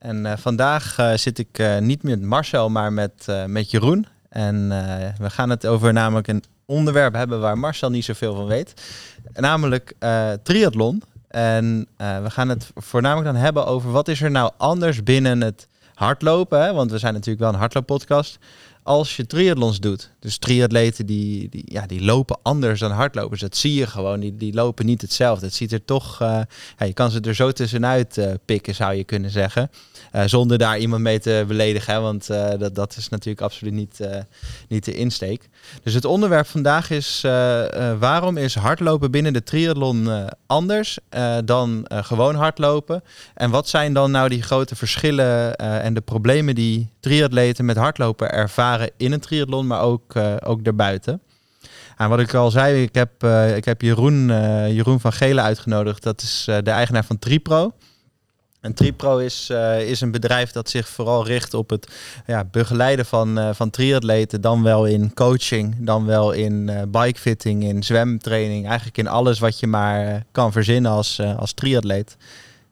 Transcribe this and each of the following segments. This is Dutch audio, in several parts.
En eh, vandaag eh, zit ik eh, niet met Marcel, maar met, met Jeroen. En we gaan het over namelijk een onderwerp hebben waar Marcel niet zoveel van weet. Namelijk triathlon. En we gaan het voornamelijk dan hebben over wat is er nou anders binnen het hardlopen. Hè? Want we zijn natuurlijk wel een hardlooppodcast. Als je triathlons doet. Dus triatleten die, die, ja, die lopen anders dan hardlopers. Dat zie je gewoon. Die, die lopen niet hetzelfde. Het ziet er toch... eh, ja, je kan ze er zo tussenuit eh, pikken, zou je kunnen zeggen. Eh, zonder daar iemand mee te beledigen. Want dat, dat is natuurlijk absoluut niet, niet de insteek. Dus het onderwerp vandaag is... waarom is hardlopen binnen de triathlon anders dan gewoon hardlopen? En wat zijn dan nou die grote verschillen en de problemen die triatleten met hardlopen ervaren in een triathlon, maar ook, eh, ook daarbuiten? En wat ik al zei, ik heb, eh, ik heb Jeroen, eh, Jeroen van Gelen uitgenodigd. Dat is de eigenaar van Tripro. En Tripro is, is een bedrijf dat zich vooral richt op het ja, begeleiden van, van triatleten. Dan wel in coaching, dan wel in eh, bikefitting, in zwemtraining. Eigenlijk in alles wat je maar kan verzinnen als, als triatleet.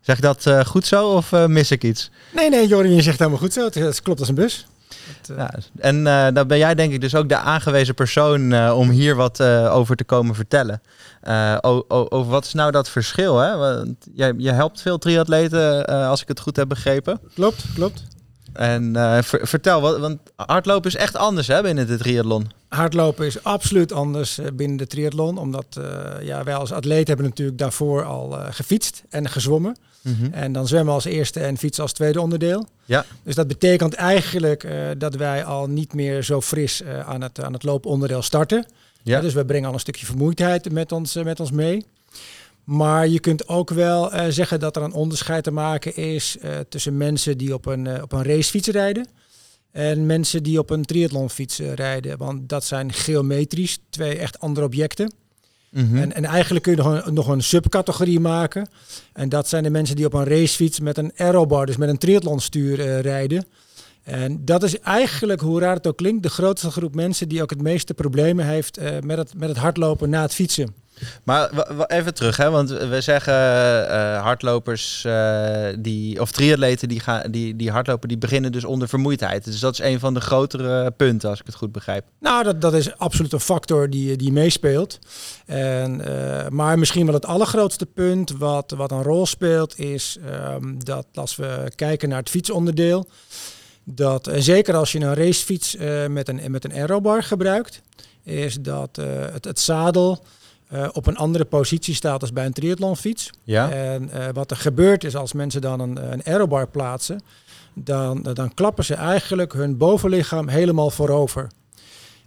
Zeg ik dat goed zo of mis ik iets? Nee, nee, Jorien, je zegt helemaal goed zo. Het, het klopt als een bus. Het, eh, Ja, en eh dan ben jij denk ik dus ook de aangewezen persoon eh, om hier wat over te komen vertellen. Over wat is nou dat verschil? Hè? Want jij, je helpt veel triatleten, als ik het goed heb begrepen. Klopt, klopt. En ver- vertel, wat, want hardlopen is echt anders hè, binnen de triathlon. Hardlopen is absoluut anders binnen de triathlon. Omdat ja, wij als atleet hebben natuurlijk daarvoor al gefietst en gezwommen. En dan zwemmen als eerste en fietsen als tweede onderdeel. Ja. Dus dat betekent eigenlijk eh, dat wij al niet meer zo fris eh, aan, het, aan het looponderdeel starten. Ja. dus we brengen al een stukje vermoeidheid met ons, eh, met ons mee. Maar je kunt ook wel zeggen dat er een onderscheid te maken is tussen mensen die op een, op een racefiets rijden. En mensen die op een triathlonfiets rijden. Want dat zijn geometrisch twee echt andere objecten. Mhm. En, en eigenlijk kun je nog een, nog een subcategorie maken. En dat zijn de mensen die op een racefiets met een aerobar, dus met een triathlonstuur eh, rijden. En dat is eigenlijk, hoe raar het ook klinkt, de grootste groep mensen die ook het meeste problemen heeft eh, met, het, met het hardlopen na het fietsen. Maar even terug, hè? want we zeggen eh, hardlopers eh, die, of triatleten die, gaan, die, die hardlopen, die beginnen dus onder vermoeidheid. Dus dat is een van de grotere punten, als ik het goed begrijp. Nou, dat, dat is absoluut een factor die, die meespeelt. En, maar misschien wel het allergrootste punt wat, wat een rol speelt, is ehm, dat als we kijken naar het fietsonderdeel, dat en zeker als je een racefiets eh, met, een, met een aerobar gebruikt, is dat eh, het, het zadel eh, op een andere positie staat als bij een triathlonfiets. Ja? En eh, wat er gebeurt is als mensen dan een, een aerobar plaatsen, dan, dan klappen ze eigenlijk hun bovenlichaam helemaal voorover.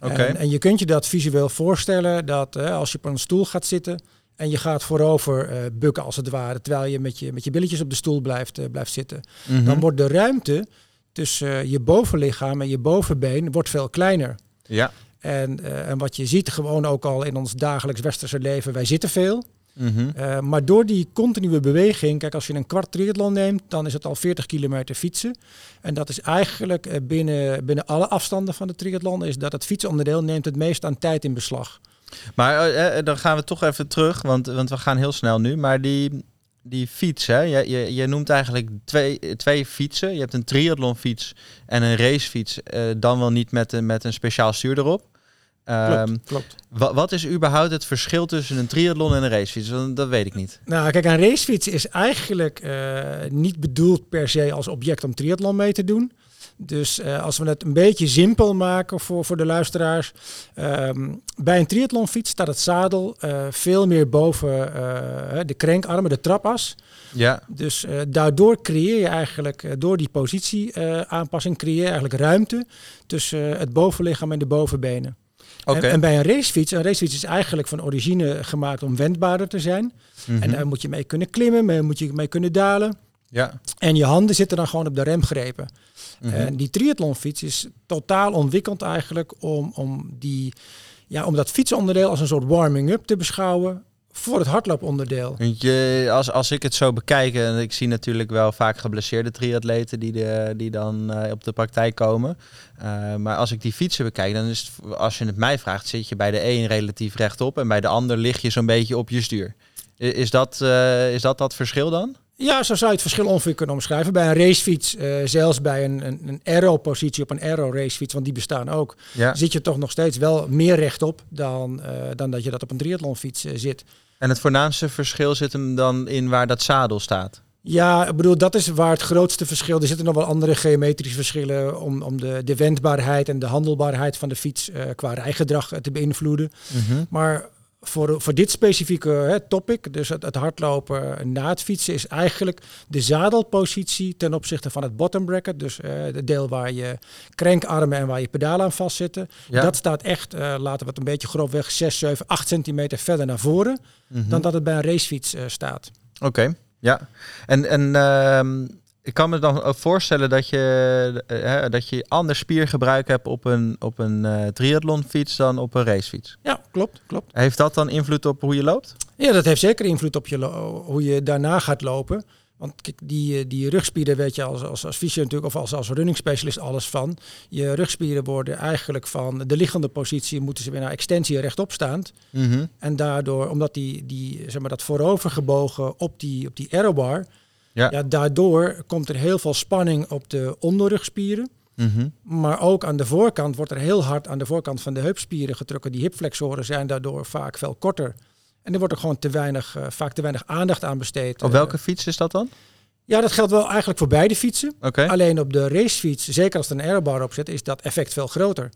Oké. En, en je kunt je dat visueel voorstellen dat eh, als je op een stoel gaat zitten en je gaat voorover eh, bukken als het ware, terwijl je met je, met je billetjes op de stoel blijft, eh, blijft zitten, Mhm. dan wordt de ruimte tussen eh, je bovenlichaam en je bovenbeen wordt veel kleiner. Ja. En, eh, en wat je ziet gewoon ook al in ons dagelijks westerse leven, wij zitten veel. Mhm. Eh, maar door die continue beweging, kijk als je een kwart triathlon neemt, dan is het al 40 kilometer fietsen. En dat is eigenlijk binnen, binnen alle afstanden van de triathlon, is dat het fietsonderdeel neemt het meest aan tijd in beslag. Maar eh, dan gaan we toch even terug, want, want we gaan heel snel nu. Maar die, die fiets, hè? Je, je, je noemt eigenlijk twee, twee fietsen. Je hebt een triathlonfiets en een racefiets. eh, dan wel niet met, een- met een speciaal stuur erop. Ehm, Klopt, klopt. wa- wat is überhaupt het verschil tussen een triathlon en een racefiets? Want dat weet ik niet. Nou, kijk, een racefiets is eigenlijk eh, niet bedoeld per se als object om triathlon mee te doen. Dus eh, als we het een beetje simpel maken voor, voor de luisteraars. ehm, bij een triathlonfiets staat het zadel eh, veel meer boven eh, de krenkarmen, de trapas. Ja, Dus daardoor creëer je eigenlijk, door die positieaanpassing, creëer je eigenlijk ruimte tussen het bovenlichaam en de bovenbenen. oké. En, en bij een racefiets, een racefiets is eigenlijk van origine gemaakt om wendbaarder te zijn. Mhm. En daar moet je mee kunnen klimmen, mee moet je mee kunnen dalen. Ja. En je handen zitten dan gewoon op de remgrepen. Mhm. En die triathlonfiets is totaal ontwikkeld eigenlijk om, om, die, ja, om dat fietsonderdeel als een soort warming-up te beschouwen voor het hardlooponderdeel. Je, als, als ik het zo bekijk, en ik zie natuurlijk wel vaak geblesseerde triatleten die, de, die dan eh, op de praktijk komen. Uh, maar als ik die fietsen bekijk, dan is het, als je het mij vraagt, zit je bij de een relatief rechtop en bij de ander lig je zo'n beetje op je stuur. Is dat, uh, is dat dat verschil dan? Ja, zo zou je het verschil ongeveer kunnen omschrijven. Bij een racefiets, uh, zelfs bij een, een, een aero-positie op een aero-racefiets, want die bestaan ook, Ja. zit je toch nog steeds wel meer rechtop dan, uh, dan dat je dat op een triathlonfiets uh, zit. En het voornaamste verschil zit hem dan in waar dat zadel staat? Ja, ik bedoel, dat is waar het grootste verschil. Er zitten nog wel andere geometrische verschillen om, om de, de wendbaarheid en de handelbaarheid van de fiets qua rijgedrag te beïnvloeden. Mm -hmm. Maar voor, voor dit specifieke hè, topic, dus het, het, hardlopen na het fietsen, is eigenlijk de zadelpositie ten opzichte van het bottom bracket. Dus uh, het deel waar je krenkarmen en waar je pedalen aan vastzitten. Ja. Dat staat echt, uh, laten we het een beetje grofweg, 6, 7, 8 centimeter verder naar voren mm -hmm. dan dat het bij een racefiets uh, staat. Oké, okay. ja. En, en uh, ik kan me dan voorstellen dat je, uh, dat je ander spiergebruik hebt op een, op een uh, triathlonfiets dan op een racefiets. Ja, klopt, klopt. Heeft dat dan invloed op hoe je loopt? Ja, dat heeft zeker invloed op je hoe je daarna gaat lopen. Want kijk, die, die rugspieren weet je als, als, als fysio natuurlijk, of als, als running specialist alles van. Je rugspieren worden eigenlijk van de liggende positie, moeten ze weer naar extensie rechtop staand. Mm -hmm. En daardoor, omdat die, die, zeg maar, dat voorovergebogen op die, op die aerobar, ja. ja. daardoor komt er heel veel spanning op de onderrugspieren. Mm -hmm. Maar ook aan de voorkant wordt er heel hard aan de voorkant van de heupspieren getrokken. Die hipflexoren zijn daardoor vaak veel korter. En er wordt ook gewoon te weinig, uh, vaak te weinig aandacht aan besteed. Op welke fiets is dat dan? Ja, dat geldt wel eigenlijk voor beide fietsen. Okay. Alleen op de racefiets, zeker als er een aerobar op zit, is dat effect veel groter.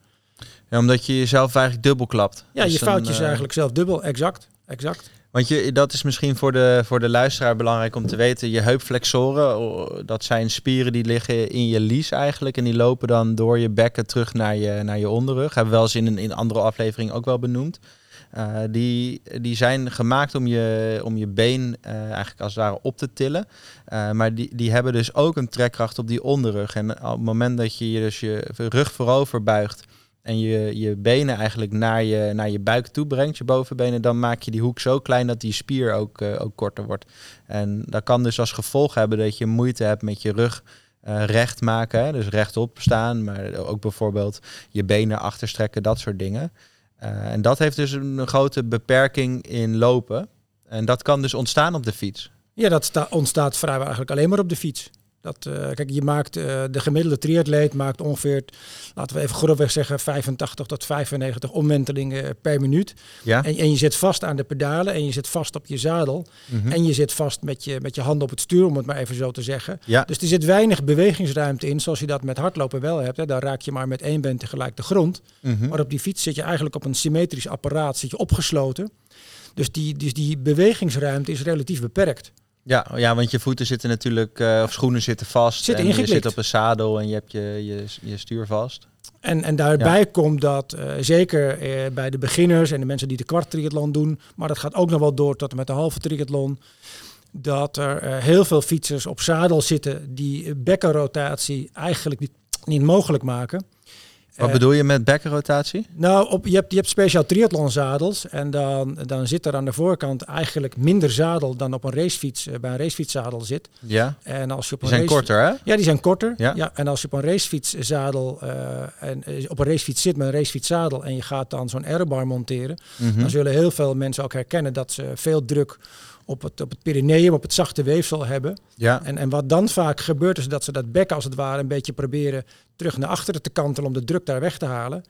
Ja, omdat je jezelf eigenlijk dubbel klapt. Ja, dus je fout je uh... eigenlijk zelf dubbel, exact. exact. Want je, dat is misschien voor de, voor de luisteraar belangrijk om te weten. Je heupflexoren, dat zijn spieren die liggen in je lies eigenlijk. En die lopen dan door je bekken terug naar je, naar je onderrug. Hebben we wel eens in een in andere aflevering ook wel benoemd. Uh, die, die zijn gemaakt om je, om je been uh, eigenlijk als het ware op te tillen. Uh, maar die, die hebben dus ook een trekkracht op die onderrug. En op het moment dat je dus je rug voorover buigt en je, je benen eigenlijk naar je, naar je buik toe brengt, je bovenbenen, dan maak je die hoek zo klein dat die spier ook, ook korter wordt. En dat kan dus als gevolg hebben dat je moeite hebt met je rug recht maken. Dus rechtop staan, maar ook bijvoorbeeld je benen achterstrekken, dat soort dingen. Uh, en dat heeft dus een grote beperking in lopen. En dat kan dus ontstaan op de fiets. Ja, dat ontstaat vrijwel eigenlijk alleen maar op de fiets. Dat, uh, kijk, je maakt, uh, de gemiddelde triatleet maakt ongeveer, laten we even grofweg zeggen, 85 tot 95 omwentelingen per minuut. Ja. En, en je zit vast aan de pedalen en je zit vast op je zadel. Mhm. En je zit vast met je, met je handen op het stuur, om het maar even zo te zeggen. Ja. Dus er zit weinig bewegingsruimte in, zoals je dat met hardlopen wel hebt. Hè. Daar raak je maar met één been tegelijk de grond. Mhm. Maar op die fiets zit je eigenlijk op een symmetrisch apparaat, zit je opgesloten. Dus die, dus die bewegingsruimte is relatief beperkt. Ja, ja, want je voeten zitten natuurlijk, uh, of schoenen zitten vast. Zit en je zit op een zadel en je hebt je, je, je stuur vast. En, en daarbij ja. komt dat uh, zeker uh, bij de beginners en de mensen die de kwart triathlon doen, maar dat gaat ook nog wel door tot en met de halve triathlon, dat er heel veel fietsers op zadel zitten die bekkenrotatie eigenlijk niet, niet mogelijk maken. Wat bedoel je met bekkenrotatie? Nou, op, je, hebt, je hebt speciaal triathlonzadels en dan, dan zit er aan de voorkant eigenlijk minder zadel dan op een racefiets, bij een racefietszadel zit. Ja, en als je op die een zijn race... korter hè? Ja, die zijn korter. Ja. ja en als je op een racefietszadel uh, en op een racefiets zit met een racefietszadel en je gaat dan zo'n aerobar monteren, Mhm. mm dan zullen heel veel mensen ook herkennen dat ze veel druk op het, op het perineum, op het zachte weefsel hebben. Ja. En, en wat dan vaak gebeurt is dat ze dat bek als het ware een beetje proberen terug naar achteren te kantelen om de druk daar weg te halen.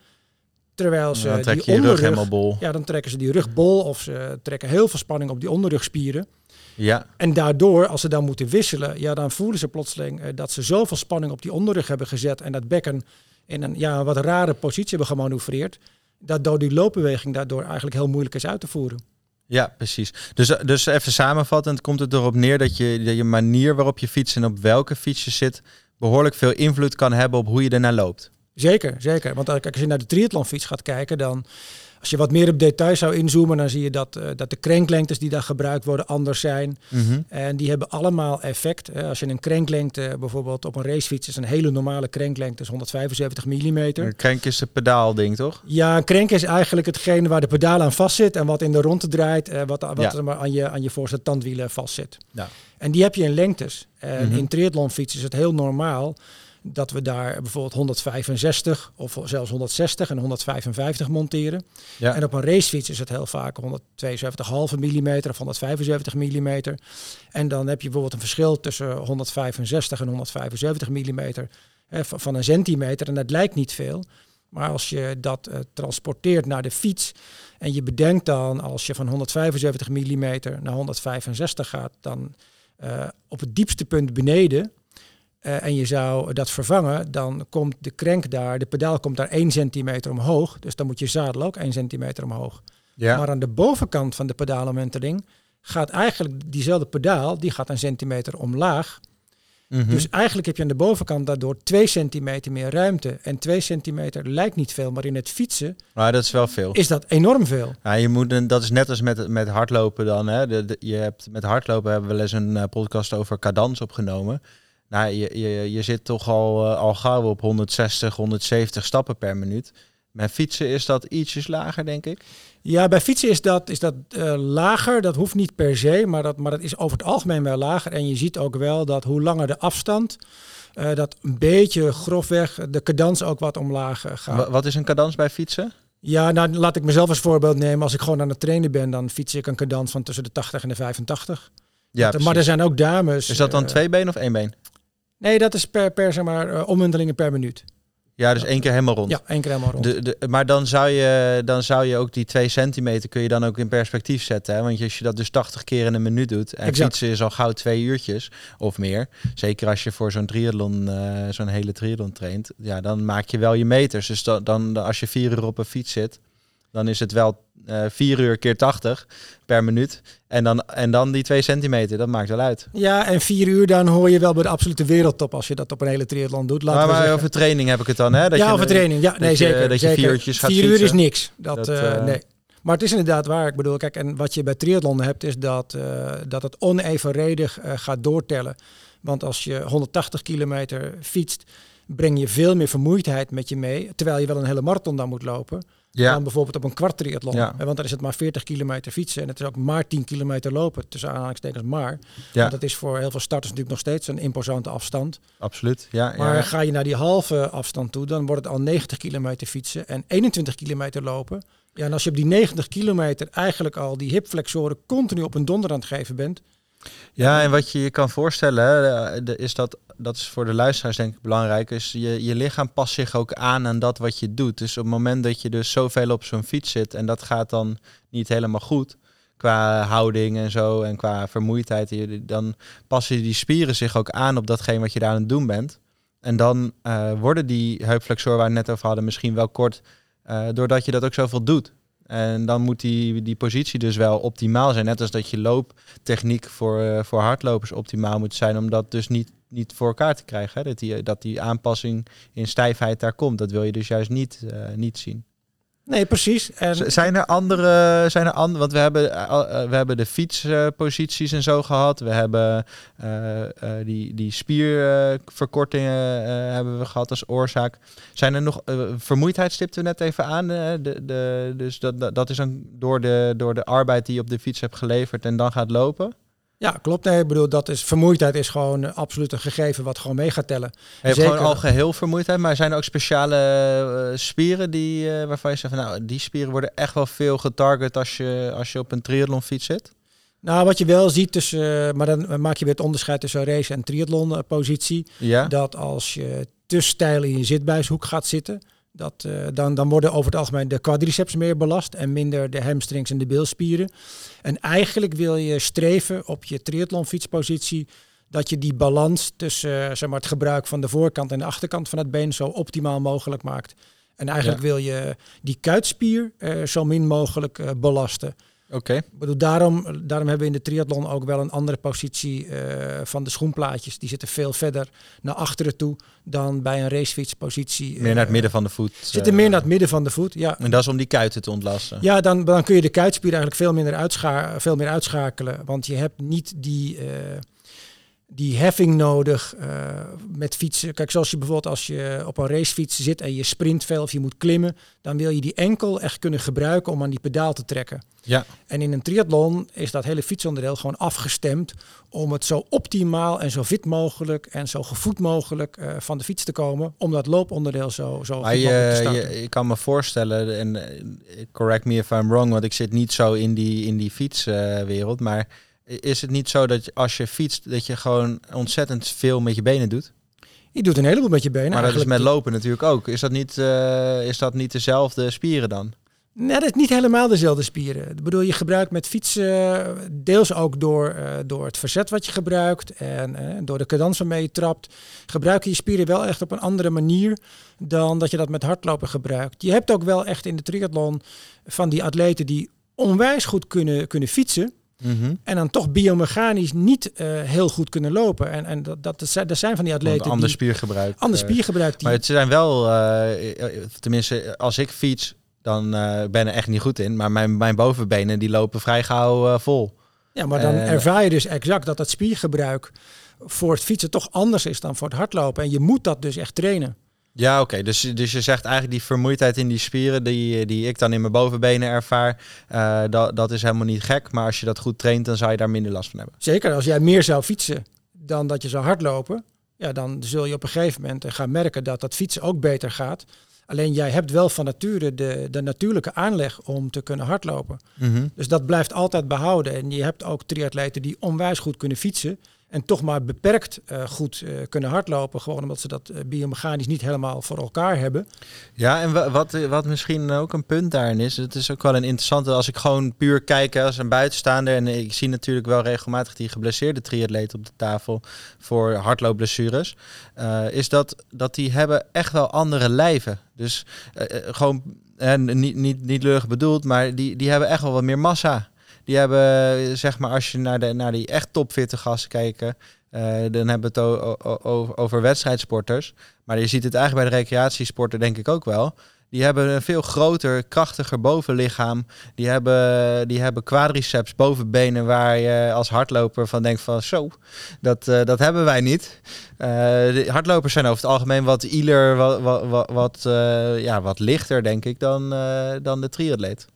Terwijl ze dan die onderrug, helemaal bol. ja, dan trekken ze die rug bol of ze trekken heel veel spanning op die onderrugspieren. Ja, En daardoor, als ze dan moeten wisselen, ja, dan voelen ze plotseling eh, dat ze zoveel spanning op die onderrug hebben gezet en dat bekken in een ja, wat rare positie hebben gemanoeuvreerd. Dat door die loopbeweging daardoor eigenlijk heel moeilijk is uit te voeren. Ja, precies. Dus, dus even samenvattend komt het erop neer dat je, dat je manier waarop je fietst en op welke fiets je zit behoorlijk veel invloed kan hebben op hoe je ernaar loopt. Zeker, zeker. Want als je naar de triathlonfiets gaat kijken, dan Als je wat meer op detail zou inzoomen, dan zie je dat, uh, dat de krenklengtes die daar gebruikt worden anders zijn. Mhm. En die hebben allemaal effect. Als je een krenklengte bijvoorbeeld op een racefiets is een hele normale krenklengte, is 175 mm. Een krenk is het pedaalding, toch? Ja, een krenk is eigenlijk hetgene waar de pedaal aan vastzit en wat in de ronde draait, uh, wat, wat Ja. maar aan, je, aan je voorste tandwielen vastzit. Ja. En die heb je in lengtes. En Mhm. in triathlonfiets is het heel normaal dat we daar bijvoorbeeld 165 of zelfs 160 en 155 monteren. Ja. En op een racefiets is het heel vaak 172,5 mm of 175 mm. En dan heb je bijvoorbeeld een verschil tussen 165 en 175 mm hè, van van een centimeter. En dat lijkt niet veel. Maar als je dat eh, transporteert naar de fiets en je bedenkt dan als je van 175 mm naar 165 gaat, dan eh, op het diepste punt beneden eh, en je zou dat vervangen, dan komt de krenk daar, de pedaal komt daar 1 centimeter omhoog. Dus dan moet je zadel ook 1 centimeter omhoog. Ja. Maar aan de bovenkant van de pedalomenteling gaat eigenlijk diezelfde pedaal, die gaat een centimeter omlaag. Mhm. Dus eigenlijk heb je aan de bovenkant daardoor 2 centimeter meer ruimte. En 2 centimeter lijkt niet veel, maar in het fietsen Maar dat is wel veel. is dat enorm veel. Ja, je moet, dat is net als met, met hardlopen dan. Hè. De, de- je hebt, met hardlopen hebben we wel eens een eh, podcast over cadans opgenomen. Nou, je, je, je zit toch al, eh, al gauw op 160, 170 stappen per minuut. Met fietsen is dat ietsjes lager, denk ik. Ja, bij fietsen is dat, is dat eh, lager. Dat hoeft niet per se, maar dat, maar dat is over het algemeen wel lager. En je ziet ook wel dat hoe langer de afstand, eh, dat een beetje grofweg de cadans ook wat omlaag gaat. Wa- Wat is een cadans bij fietsen? Ja, nou laat ik mezelf als voorbeeld nemen. Als ik gewoon aan het trainen ben, dan fiets ik een cadans van tussen de 80 en de 85. Ja, maar er zijn ook dames. Is dat dan twee been of één been? Nee, dat is per, per zeg maar, eh, omwentelingen per minuut. Ja, dus één keer helemaal rond. Ja, één keer helemaal rond. De, de, maar dan zou, je, dan zou je ook die twee centimeter kun je dan ook in perspectief zetten. Hè? Want als je dat dus 80 keer in een minuut doet. En Exact. fietsen is al gauw twee uurtjes of meer. Zeker als je voor zo'n triathlon, eh, zo'n hele triathlon traint. Ja, dan maak je wel je meters. Dus dan, dan als je vier uur op een fiets zit, dan is het wel eh vier uur keer 80 per minuut. En dan, en dan die twee centimeter, dat maakt wel uit. Ja, en vier uur dan hoor je wel bij de absolute wereldtop als je dat op een hele triathlon doet. Laten Maar, over training heb ik het dan. Hè? Dat ja, je, over training. Ja, nee, je- zeker. dat je vier uurtjes gaat Vier uur is niks. Dat, Dat, eh, eh, nee. Maar het is inderdaad waar. Ik bedoel, kijk, en wat je bij triathlon hebt, is dat, eh, dat het onevenredig gaat doortellen. Want als je 180 kilometer fietst, breng je veel meer vermoeidheid met je mee. Terwijl je wel een hele marathon dan moet lopen. Ja, Dan bijvoorbeeld op een kwart triathlon. Ja. Want dan is het maar 40 kilometer fietsen. En het is ook maar 10 kilometer lopen. Tussen aanhalingstekens maar. ja Want dat is voor heel veel starters natuurlijk nog steeds een imposante afstand. absoluut. Ja, Maar ja. ga je naar die halve afstand toe, dan wordt het al 90 kilometer fietsen en 21 kilometer lopen. Ja, en als je op die 90 kilometer eigenlijk al die hipflexoren continu op een donder aan het geven bent. Ja, en wat je je kan voorstellen, is dat, dat is voor de luisteraars denk ik belangrijk, is je, je lichaam past zich ook aan aan dat wat je doet. Dus op het moment dat je dus zoveel op zo'n fiets zit en dat gaat dan niet helemaal goed, qua houding en zo en qua vermoeidheid, dan passen die spieren zich ook aan op datgene wat je daar aan het doen bent. En dan eh, worden die heupflexoren waar we het net over hadden misschien wel kort, eh, doordat je dat ook zoveel doet. En dan moet die, die positie dus wel optimaal zijn. Net als dat je looptechniek voor, eh, voor hardlopers optimaal moet zijn. Om dat dus niet, niet voor elkaar te krijgen. Hè? Dat, die, dat die aanpassing in stijfheid daar komt. Dat wil je dus juist niet, eh, niet zien. Nee, precies. En Zijn er andere, zijn er andere, want we hebben, eh, eh, we hebben de fietsposities en zo gehad. We hebben eh, die, die spierverkortingen hebben we gehad als oorzaak. Zijn er nog, vermoeidheid stipten we net even aan. de, de, dus dat, dat, dat is dan door de, door de arbeid die je op de fiets hebt geleverd en dan gaat lopen. Ja, klopt. Nee, ik bedoel, dat is, vermoeidheid is gewoon eh, absoluut een gegeven wat gewoon mee gaat tellen. Je hebt gewoon algeheel vermoeidheid, maar zijn er ook speciale eh, spieren die, eh, waarvan je zegt van nou, die spieren worden echt wel veel getarget als je, als je op een triathlonfiets zit? Nou, wat je wel ziet tussen, maar dan maak je weer het onderscheid tussen race en triathlon positie. Ja. dat als je te stijl in je zitbuishoek gaat zitten, dat, eh, dan, dan worden over het algemeen de quadriceps meer belast en minder de hamstrings en de bilspieren. En eigenlijk wil je streven op je triathlonfietspositie dat je die balans tussen eh, zeg maar, het gebruik van de voorkant en de achterkant van het been zo optimaal mogelijk maakt. En eigenlijk wil je die kuitspier eh, zo min mogelijk belasten. Oké. Daarom, daarom hebben we in de triathlon ook wel een andere positie eh, van de schoenplaatjes. Die zitten veel verder naar achteren toe dan bij een racefietspositie. Meer naar het eh, midden van de voet. Zitten eh, meer naar het midden van de voet, ja. En dat is om die kuiten te ontlasten. Ja, dan, dan kun je de kuitspier eigenlijk veel, minder uitscha veel meer uitschakelen. Want je hebt niet die, die heffing nodig eh, met fietsen. Kijk, zoals je bijvoorbeeld als je op een racefiets zit en je sprint veel of je moet klimmen, dan wil je die enkel echt kunnen gebruiken om aan die pedaal te trekken. Ja. En in een triathlon is dat hele fietsonderdeel gewoon afgestemd om het zo optimaal en zo fit mogelijk en zo gevoed mogelijk eh, van de fiets te komen, om dat looponderdeel zo, zo Maar te starten. je, ik kan me voorstellen, en eh, correct me if I'm wrong, want ik zit niet zo in die, in die fietswereld, maar is het niet zo dat je, als je fietst, dat je gewoon ontzettend veel met je benen doet? Je doet een heleboel met je benen. maar dat is met lopen natuurlijk ook. Is dat niet, eh, is dat niet dezelfde spieren dan? Nee, dat is niet helemaal dezelfde spieren. Ik bedoel, je gebruikt met fietsen eh, deels ook door, eh, door het verzet wat je gebruikt en door de cadans waarmee je trapt, gebruik je je spieren wel echt op een andere manier dan dat je dat met hardlopen gebruikt. Je hebt ook wel echt in de triathlon van die atleten die onwijs goed kunnen, kunnen fietsen Mhm. en dan toch biomechanisch niet eh, heel goed kunnen lopen. En, en dat, dat, er zijn van die Want atleten ander die spiergebruik. ander eh, spiergebruik die Maar het zijn wel, eh, tenminste, als ik fiets, dan ben ik er echt niet goed in. Maar mijn, mijn bovenbenen die lopen vrij gauw vol. Ja, maar dan ervaar je dus exact dat het spiergebruik voor het fietsen toch anders is dan voor het hardlopen. En je moet dat dus echt trainen. Ja, oké. Dus, dus je zegt eigenlijk die vermoeidheid in die spieren, die, die ik dan in mijn bovenbenen ervaar, eh, dat, dat is helemaal niet gek. Maar als je dat goed traint, dan zou je daar minder last van hebben. Zeker als jij meer zou fietsen dan dat je zou hardlopen. Ja, dan zul je op een gegeven moment gaan merken dat dat fietsen ook beter gaat. Alleen jij hebt wel van nature de, de natuurlijke aanleg om te kunnen hardlopen. Dus dat blijft altijd behouden. En je hebt ook triatleten die onwijs goed kunnen fietsen. En toch maar beperkt eh, goed eh, kunnen hardlopen. Gewoon omdat ze dat eh, biomechanisch niet helemaal voor elkaar hebben. Ja, en wa- wat, wat misschien ook een punt daarin is, het is ook wel een interessante, als ik gewoon puur kijk als een buitenstaander, en ik zie natuurlijk wel regelmatig die geblesseerde triatleet op de tafel voor hardloopblessures, is dat, dat die hebben echt wel andere lijven. Dus gewoon, eh, niet, niet, niet bedoeld, maar die, die hebben echt wel wat meer massa. Die hebben, zeg maar, als je naar, de, naar die echt topfitte gasten kijken, eh, dan hebben we het over wedstrijdsporters. Maar je ziet het eigenlijk bij de recreatiesporten denk ik ook wel. Die hebben een veel groter, krachtiger bovenlichaam. Die hebben, die hebben quadriceps bovenbenen waar je als hardloper van denkt van zo, dat, eh, dat hebben wij niet. De hardlopers zijn over het algemeen wat ieler, wat, wat, wat, ja, wat lichter denk ik dan, dan de triatleet.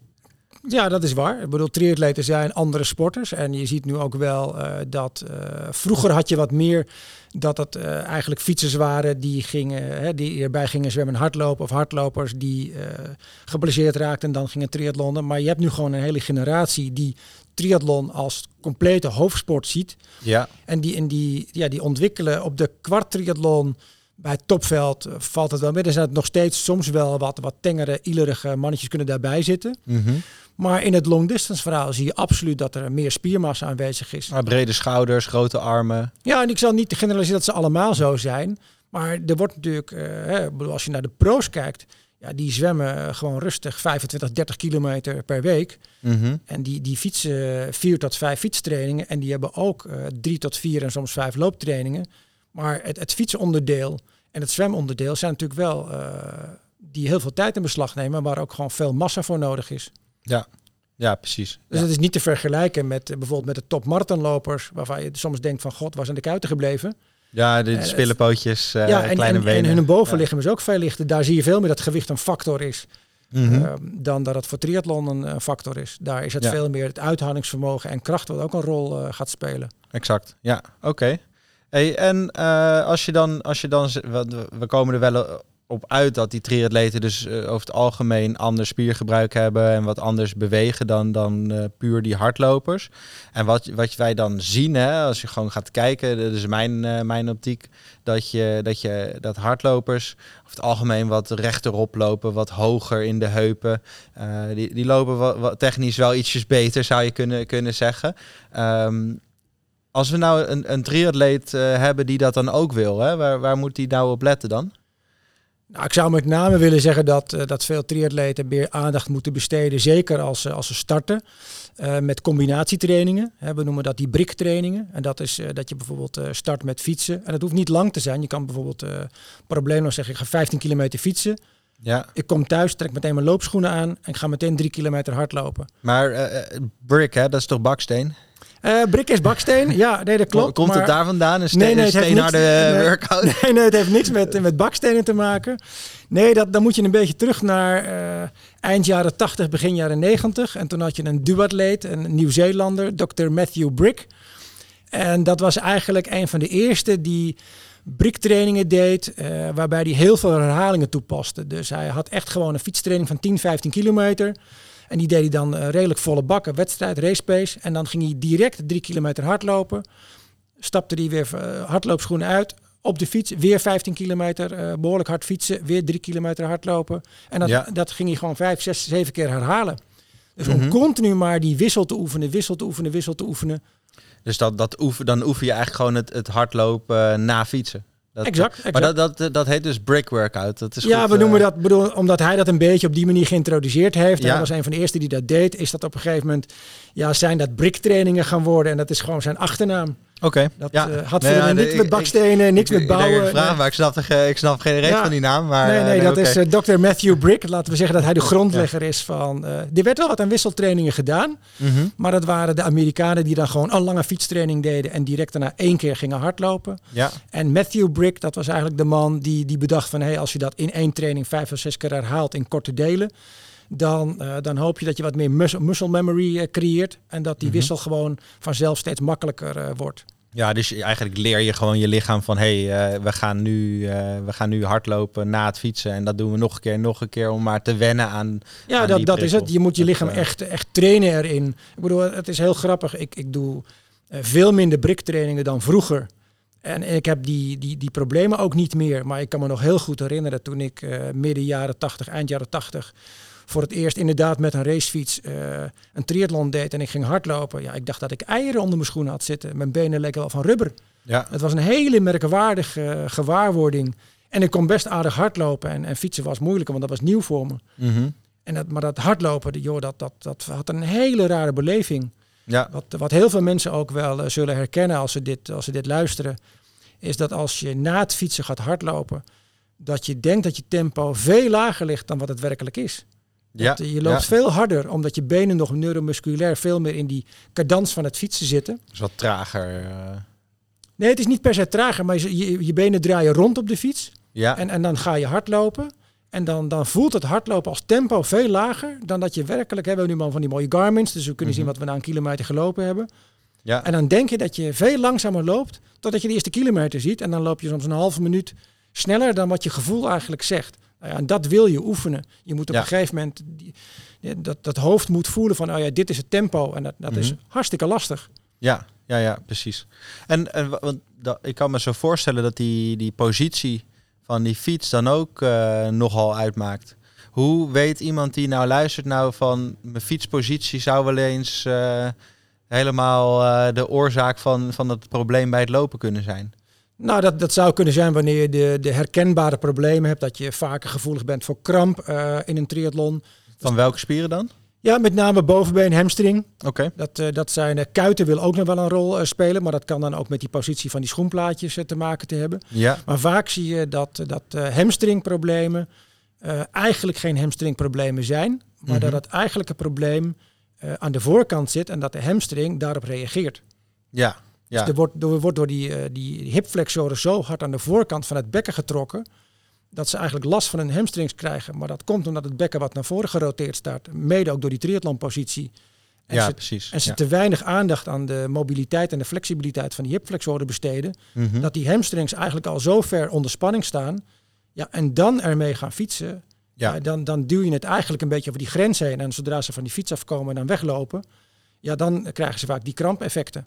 Ja, dat is waar. Ik bedoel, triatleten zijn andere sporters. En je ziet nu ook wel eh, dat eh, vroeger had je wat meer dat het eh, eigenlijk fietsers waren die, gingen, hè, die erbij gingen zwemmen en hardlopen. Of hardlopers die geblesseerd raakten en dan gingen triathlonnen. Maar je hebt nu gewoon een hele generatie die triathlon als complete hoofdsport ziet. Ja, En die, en die, ja, die ontwikkelen op de kwart triathlon bij het topveld valt het wel mee. Er zijn het nog steeds soms wel wat, wat tengere, ielerige mannetjes kunnen daarbij zitten. Mhm. Maar in het long distance verhaal zie je absoluut dat er meer spiermassa aanwezig is. maar brede schouders, grote armen. Ja, en ik zal niet generaliseren dat ze allemaal zo zijn. Maar er wordt natuurlijk, eh, als je naar de pro's kijkt, ja, die zwemmen gewoon rustig 25, 30 kilometer per week. Mhm. En die, die fietsen vier tot vijf fietstrainingen. En die hebben ook eh, drie tot vier en soms vijf looptrainingen. Maar het, het fietsenonderdeel en het zwemonderdeel zijn natuurlijk wel eh, die heel veel tijd in beslag nemen, waar ook gewoon veel massa voor nodig is. Ja. ja, precies. Dus Ja. het is niet te vergelijken met eh, bijvoorbeeld met de topmarathonlopers, waarvan je soms denkt van god, waar zijn de kuiten gebleven? Ja, de Eh, spillepootjes, eh, ja, en, kleine en, benen. en hun bovenlichaam is ook veel lichter. Daar zie je veel meer dat gewicht een factor is. Mhm. eh, dan dat het voor triathlon een factor is. Daar is het Ja. veel meer het uithoudingsvermogen en kracht wat ook een rol gaat spelen. Exact, ja, oké. Hey, en als je dan, als je dan, wat- we komen er wel op uit dat die triatleten dus eh, over het algemeen ander spiergebruik hebben en wat anders bewegen dan, dan eh, puur die hardlopers. En wat, wat wij dan zien, hè, als je gewoon gaat kijken, dat is mijn, eh, mijn optiek, dat, je, dat, je, dat hardlopers over het algemeen wat rechterop lopen, wat hoger in de heupen. Die, die lopen wat, technisch wel ietsjes beter, zou je kunnen, kunnen zeggen. Ehm, als we nou een, een triatleet hebben die dat dan ook wil, hè, waar, waar moet die nou op letten dan? Nou, ik zou met name willen zeggen dat, uh, dat veel triatleten meer aandacht moeten besteden, zeker als, als ze starten. Uh, met combinatietrainingen. Hè, we noemen dat die BRIC-trainingen. En dat is uh, dat je bijvoorbeeld start met fietsen. En dat hoeft niet lang te zijn. Je kan bijvoorbeeld probleemloos zeggen, ik ga 15 kilometer fietsen. Ja. Ik kom thuis, trek meteen mijn loopschoenen aan en ik ga meteen drie kilometer hardlopen. Maar BRIC, hè, dat is toch baksteen? Uh, brik is baksteen. Ja, nee, dat klopt. Komt het daar vandaan? Een, nee, nee, steenharde niks, workout? Nee, nee, het heeft niks met, met bakstenen te maken. Nee, dat, dan moet je een beetje terug naar uh, eind jaren 80, begin jaren 90. En toen had je een duatleet, een Nieuw-Zeelander, Dr. Matthew Brick. En dat was eigenlijk een van de eerste die briktrainingen deed, uh, waarbij hij heel veel herhalingen toepaste. Dus hij had echt gewoon een fietstraining van 10, 15 kilometer. En die deed hij dan uh, redelijk volle bakken, wedstrijd, race pace. En dan ging hij direct drie kilometer hardlopen. Stapte hij weer uh, hardloopschoenen uit. Op de fiets weer 15 kilometer uh, behoorlijk hard fietsen. Weer drie kilometer hardlopen. En dat, ja. dat ging hij gewoon vijf, zes, zeven keer herhalen. Dus mm -hmm. om continu maar die wissel te oefenen, wissel te oefenen, wissel te oefenen. Dus dat, dat oefen, dan oefen je eigenlijk gewoon het, het hardlopen na fietsen? Dat, exact, exact, Maar dat, dat, dat heet dus brick workout. Dat is ja, goed, we noemen uh, dat, bedoel, omdat hij dat een beetje op die manier geïntroduceerd heeft. Ja. Hij was een van de eerste die dat deed. Is dat op een gegeven moment, ja, zijn dat brick trainingen gaan worden. En dat is gewoon zijn achternaam. Oké. Okay. Dat ja. uh, had nee, ja, niks met bakstenen, ik, niks ik, met bouwen. Ik, vraag, nee. maar ik snap, de, ik snap geen ja. van die naam. Maar, nee, nee, uh, dat okay. is uh, Dr. Matthew Brick. Laten we zeggen dat hij de grondlegger is van... Er werd wel wat aan wisseltrainingen gedaan. Mm -hmm. Maar dat waren de Amerikanen die dan gewoon een lange fietstraining deden... en direct daarna één keer gingen hardlopen. Ja. En Matthew Brick, dat was eigenlijk de man die, die bedacht van... Hey, als je dat in één training vijf of zes keer herhaalt in korte delen dan, uh, dan hoop je dat je wat meer muscle, muscle memory uh, creëert. En dat die mm -hmm. wissel gewoon vanzelf steeds makkelijker uh, wordt. Ja, dus eigenlijk leer je gewoon je lichaam van hé, hey, uh, we, gaan nu, we gaan nu hardlopen na het fietsen. En dat doen we nog een keer, nog een keer om maar te wennen aan. Ja, aan dat, dat is het. Je moet je lichaam echt, echt trainen erin. Ik bedoel, het is heel grappig. Ik, ik doe veel minder briktrainingen dan vroeger. En ik heb die, die, die problemen ook niet meer. Maar ik kan me nog heel goed herinneren toen ik midden jaren 80, eind jaren 80 voor het eerst inderdaad met een racefiets uh, een triathlon deed en ik ging hardlopen. Ja, ik dacht dat ik eieren onder mijn schoenen had zitten. Mijn benen leken wel van rubber. Ja. Het was een hele merkwaardige uh, gewaarwording. En ik kon best aardig hardlopen en, en fietsen was moeilijker, want dat was nieuw voor me. Mm -hmm. en dat, maar dat hardlopen, joh, dat, dat, dat had een hele rare beleving. Ja. Wat, wat heel veel mensen ook wel uh, zullen herkennen als ze, dit, als ze dit luisteren, is dat als je na het fietsen gaat hardlopen, dat je denkt dat je tempo veel lager ligt dan wat het werkelijk is. Ja, dat, je loopt ja. veel harder, omdat je benen nog neuromusculair veel meer in die cadans van het fietsen zitten. Dus wat trager. Uh... Nee, het is niet per se trager, maar je, je, je, benen draaien rond op de fiets. Ja. En, en dan ga je hardlopen. En dan, dan voelt het hardlopen als tempo veel lager dan dat je werkelijk... Hè, we hebben nu maar van die mooie Garmin's, dus we kunnen mm -hmm. zien wat we na een kilometer gelopen hebben. Ja. En dan denk je dat je veel langzamer loopt, totdat je de eerste kilometer ziet. En dan loop je soms een halve minuut sneller dan wat je gevoel eigenlijk zegt. Nou ja, en dat wil je oefenen. Je moet op Ja. een gegeven moment die, dat, dat hoofd moet voelen van, oh ja, dit is het tempo. En dat, dat is Mhm. hartstikke lastig. Ja, ja, ja, precies. En, en wa- want dat, ik kan me zo voorstellen dat die, die positie van die fiets dan ook eh, nogal uitmaakt. Hoe weet iemand die nou luistert nou van mijn fietspositie zou wel eens eh, helemaal eh, de oorzaak van, van het probleem bij het lopen kunnen zijn? Nou, dat, dat zou kunnen zijn wanneer je de, de herkenbare problemen hebt. Dat je vaker gevoelig bent voor kramp eh, in een triathlon. Van welke spieren dan? Ja, met name bovenbeen, hamstring. Oké. Dat, eh, dat zijn, eh, kuiten wil ook nog wel een rol spelen. Maar dat kan dan ook met die positie van die schoenplaatjes te maken te hebben. Ja. Maar vaak zie je dat, dat hamstringproblemen eigenlijk geen hamstringproblemen zijn. Maar Mhm. dat het eigenlijke probleem aan de voorkant zit en dat de hamstring daarop reageert. Ja. Ja. Dus er wordt, er wordt door die, eh, die hipflexoren zo hard aan de voorkant van het bekken getrokken. Dat ze eigenlijk last van hun hamstrings krijgen. Maar dat komt omdat het bekken wat naar voren geroteerd staat. Mede ook door die triathlonpositie. En ja, ze, precies. en ze ja. te weinig aandacht aan de mobiliteit en de flexibiliteit van die hipflexoren besteden. Mhm. Dat die hamstrings eigenlijk al zo ver onder spanning staan. Ja, en dan ermee gaan fietsen. Ja. Ja, dan, dan duw je het eigenlijk een beetje over die grens heen. En zodra ze van die fiets afkomen en dan weglopen. Ja, dan krijgen ze vaak die krampeffecten.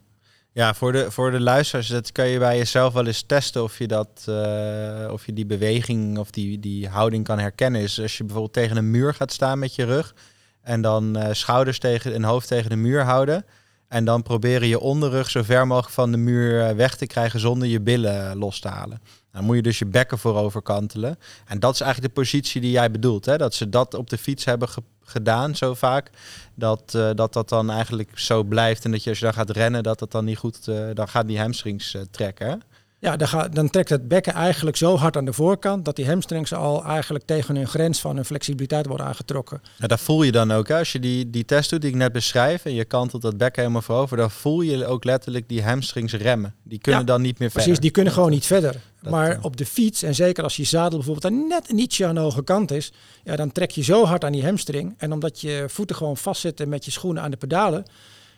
Ja, voor de, voor de luisteraars, dat kan je bij jezelf wel eens testen of je, dat, eh, of je die beweging of die, die houding kan herkennen. Is als je bijvoorbeeld tegen een muur gaat staan met je rug en dan eh, schouders tegen en hoofd tegen de muur houden. En dan proberen je onderrug zo ver mogelijk van de muur eh, weg te krijgen zonder je billen los te halen. Dan moet je dus je bekken voorover kantelen. En dat is eigenlijk de positie die jij bedoelt. Hè? Dat ze dat op de fiets hebben gedaan zo vaak. Dat, uh, dat dat dan eigenlijk zo blijft. En dat je als je dan gaat rennen, dat dat dan niet goed... Uh, dan gaat die hamstrings uh, trekken. Ja, dan, ga, dan trekt het bekken eigenlijk zo hard aan de voorkant dat die hamstrings al eigenlijk tegen hun grens van hun flexibiliteit worden aangetrokken. Ja, dat voel je dan ook. Hè? Als je die, die test doet die ik net beschrijf en je kantelt dat bekken helemaal voorover, dan voel je ook letterlijk die hamstrings remmen. Die kunnen dan niet meer verder. Precies, die kunnen gewoon niet verder. maar op de fiets, en zeker als je zadel bijvoorbeeld dan net een ietsje aan de hoge kant is, ja, dan trek je zo hard aan die hamstring. En omdat je voeten gewoon vastzitten met je schoenen aan de pedalen,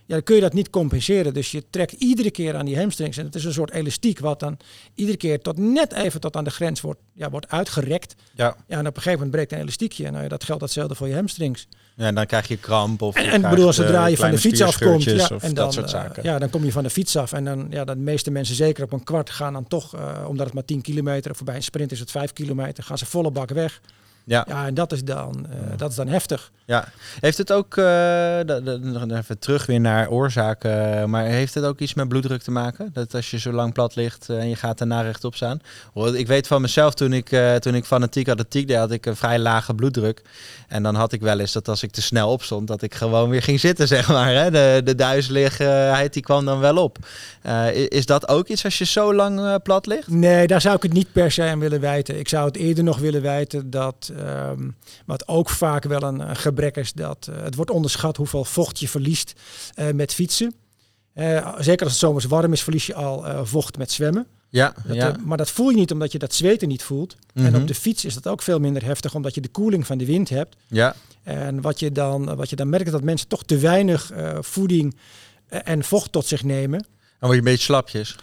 ja, dan kun je dat niet compenseren. Dus je trekt iedere keer aan die hamstrings. En het is een soort elastiek wat dan iedere keer tot net even tot aan de grens wordt, ja, wordt uitgerekt. Ja. ja, en op een gegeven moment breekt een elastiekje. En nou, ja, dat geldt hetzelfde voor je hamstrings. Ja, en dan krijg je kramp of En, en bedoel, zodra je van de fiets afkomt, ja, en dan, dat soort zaken. ja, dan kom je van de fiets af. En dan, ja, de meeste mensen, zeker op een kwart, gaan dan toch, uh, omdat het maar 10 kilometer, of bij een sprint is het 5 kilometer, gaan ze volle bak weg. Ja. ja, en dat is dan, uh, dat is dan heftig. Ja, heeft het ook, uh, even terug weer naar oorzaken, maar heeft het ook iets met bloeddruk te maken? Dat als je zo lang plat ligt en je gaat daarna rechtop staan? Ik weet van mezelf, toen ik, uh, toen ik fanatiek atletiek deed, had ik een vrij lage bloeddruk. En dan had ik wel eens dat als ik te snel opstond, dat ik gewoon weer ging zitten, zeg maar. Hè? De, de duizeligheid die kwam dan wel op. is dat ook iets als je zo lang plat ligt? Nee, daar zou ik het niet per se aan willen wijten. Ik zou het eerder nog willen wijten dat, um, wat ook vaak wel een, gebrek is dat uh, het wordt onderschat hoeveel vocht je verliest uh, met fietsen. Uh, zeker als het zomers warm is, verlies je al vocht met zwemmen. Ja, dat, ja. maar dat voel je niet omdat je dat zweten niet voelt. Mm -hmm. En op de fiets is dat ook veel minder heftig omdat je de koeling van de wind hebt. Ja. En wat je dan, wat je dan merkt is dat mensen toch te weinig voeding en vocht tot zich nemen. Dan word je een beetje slapjes.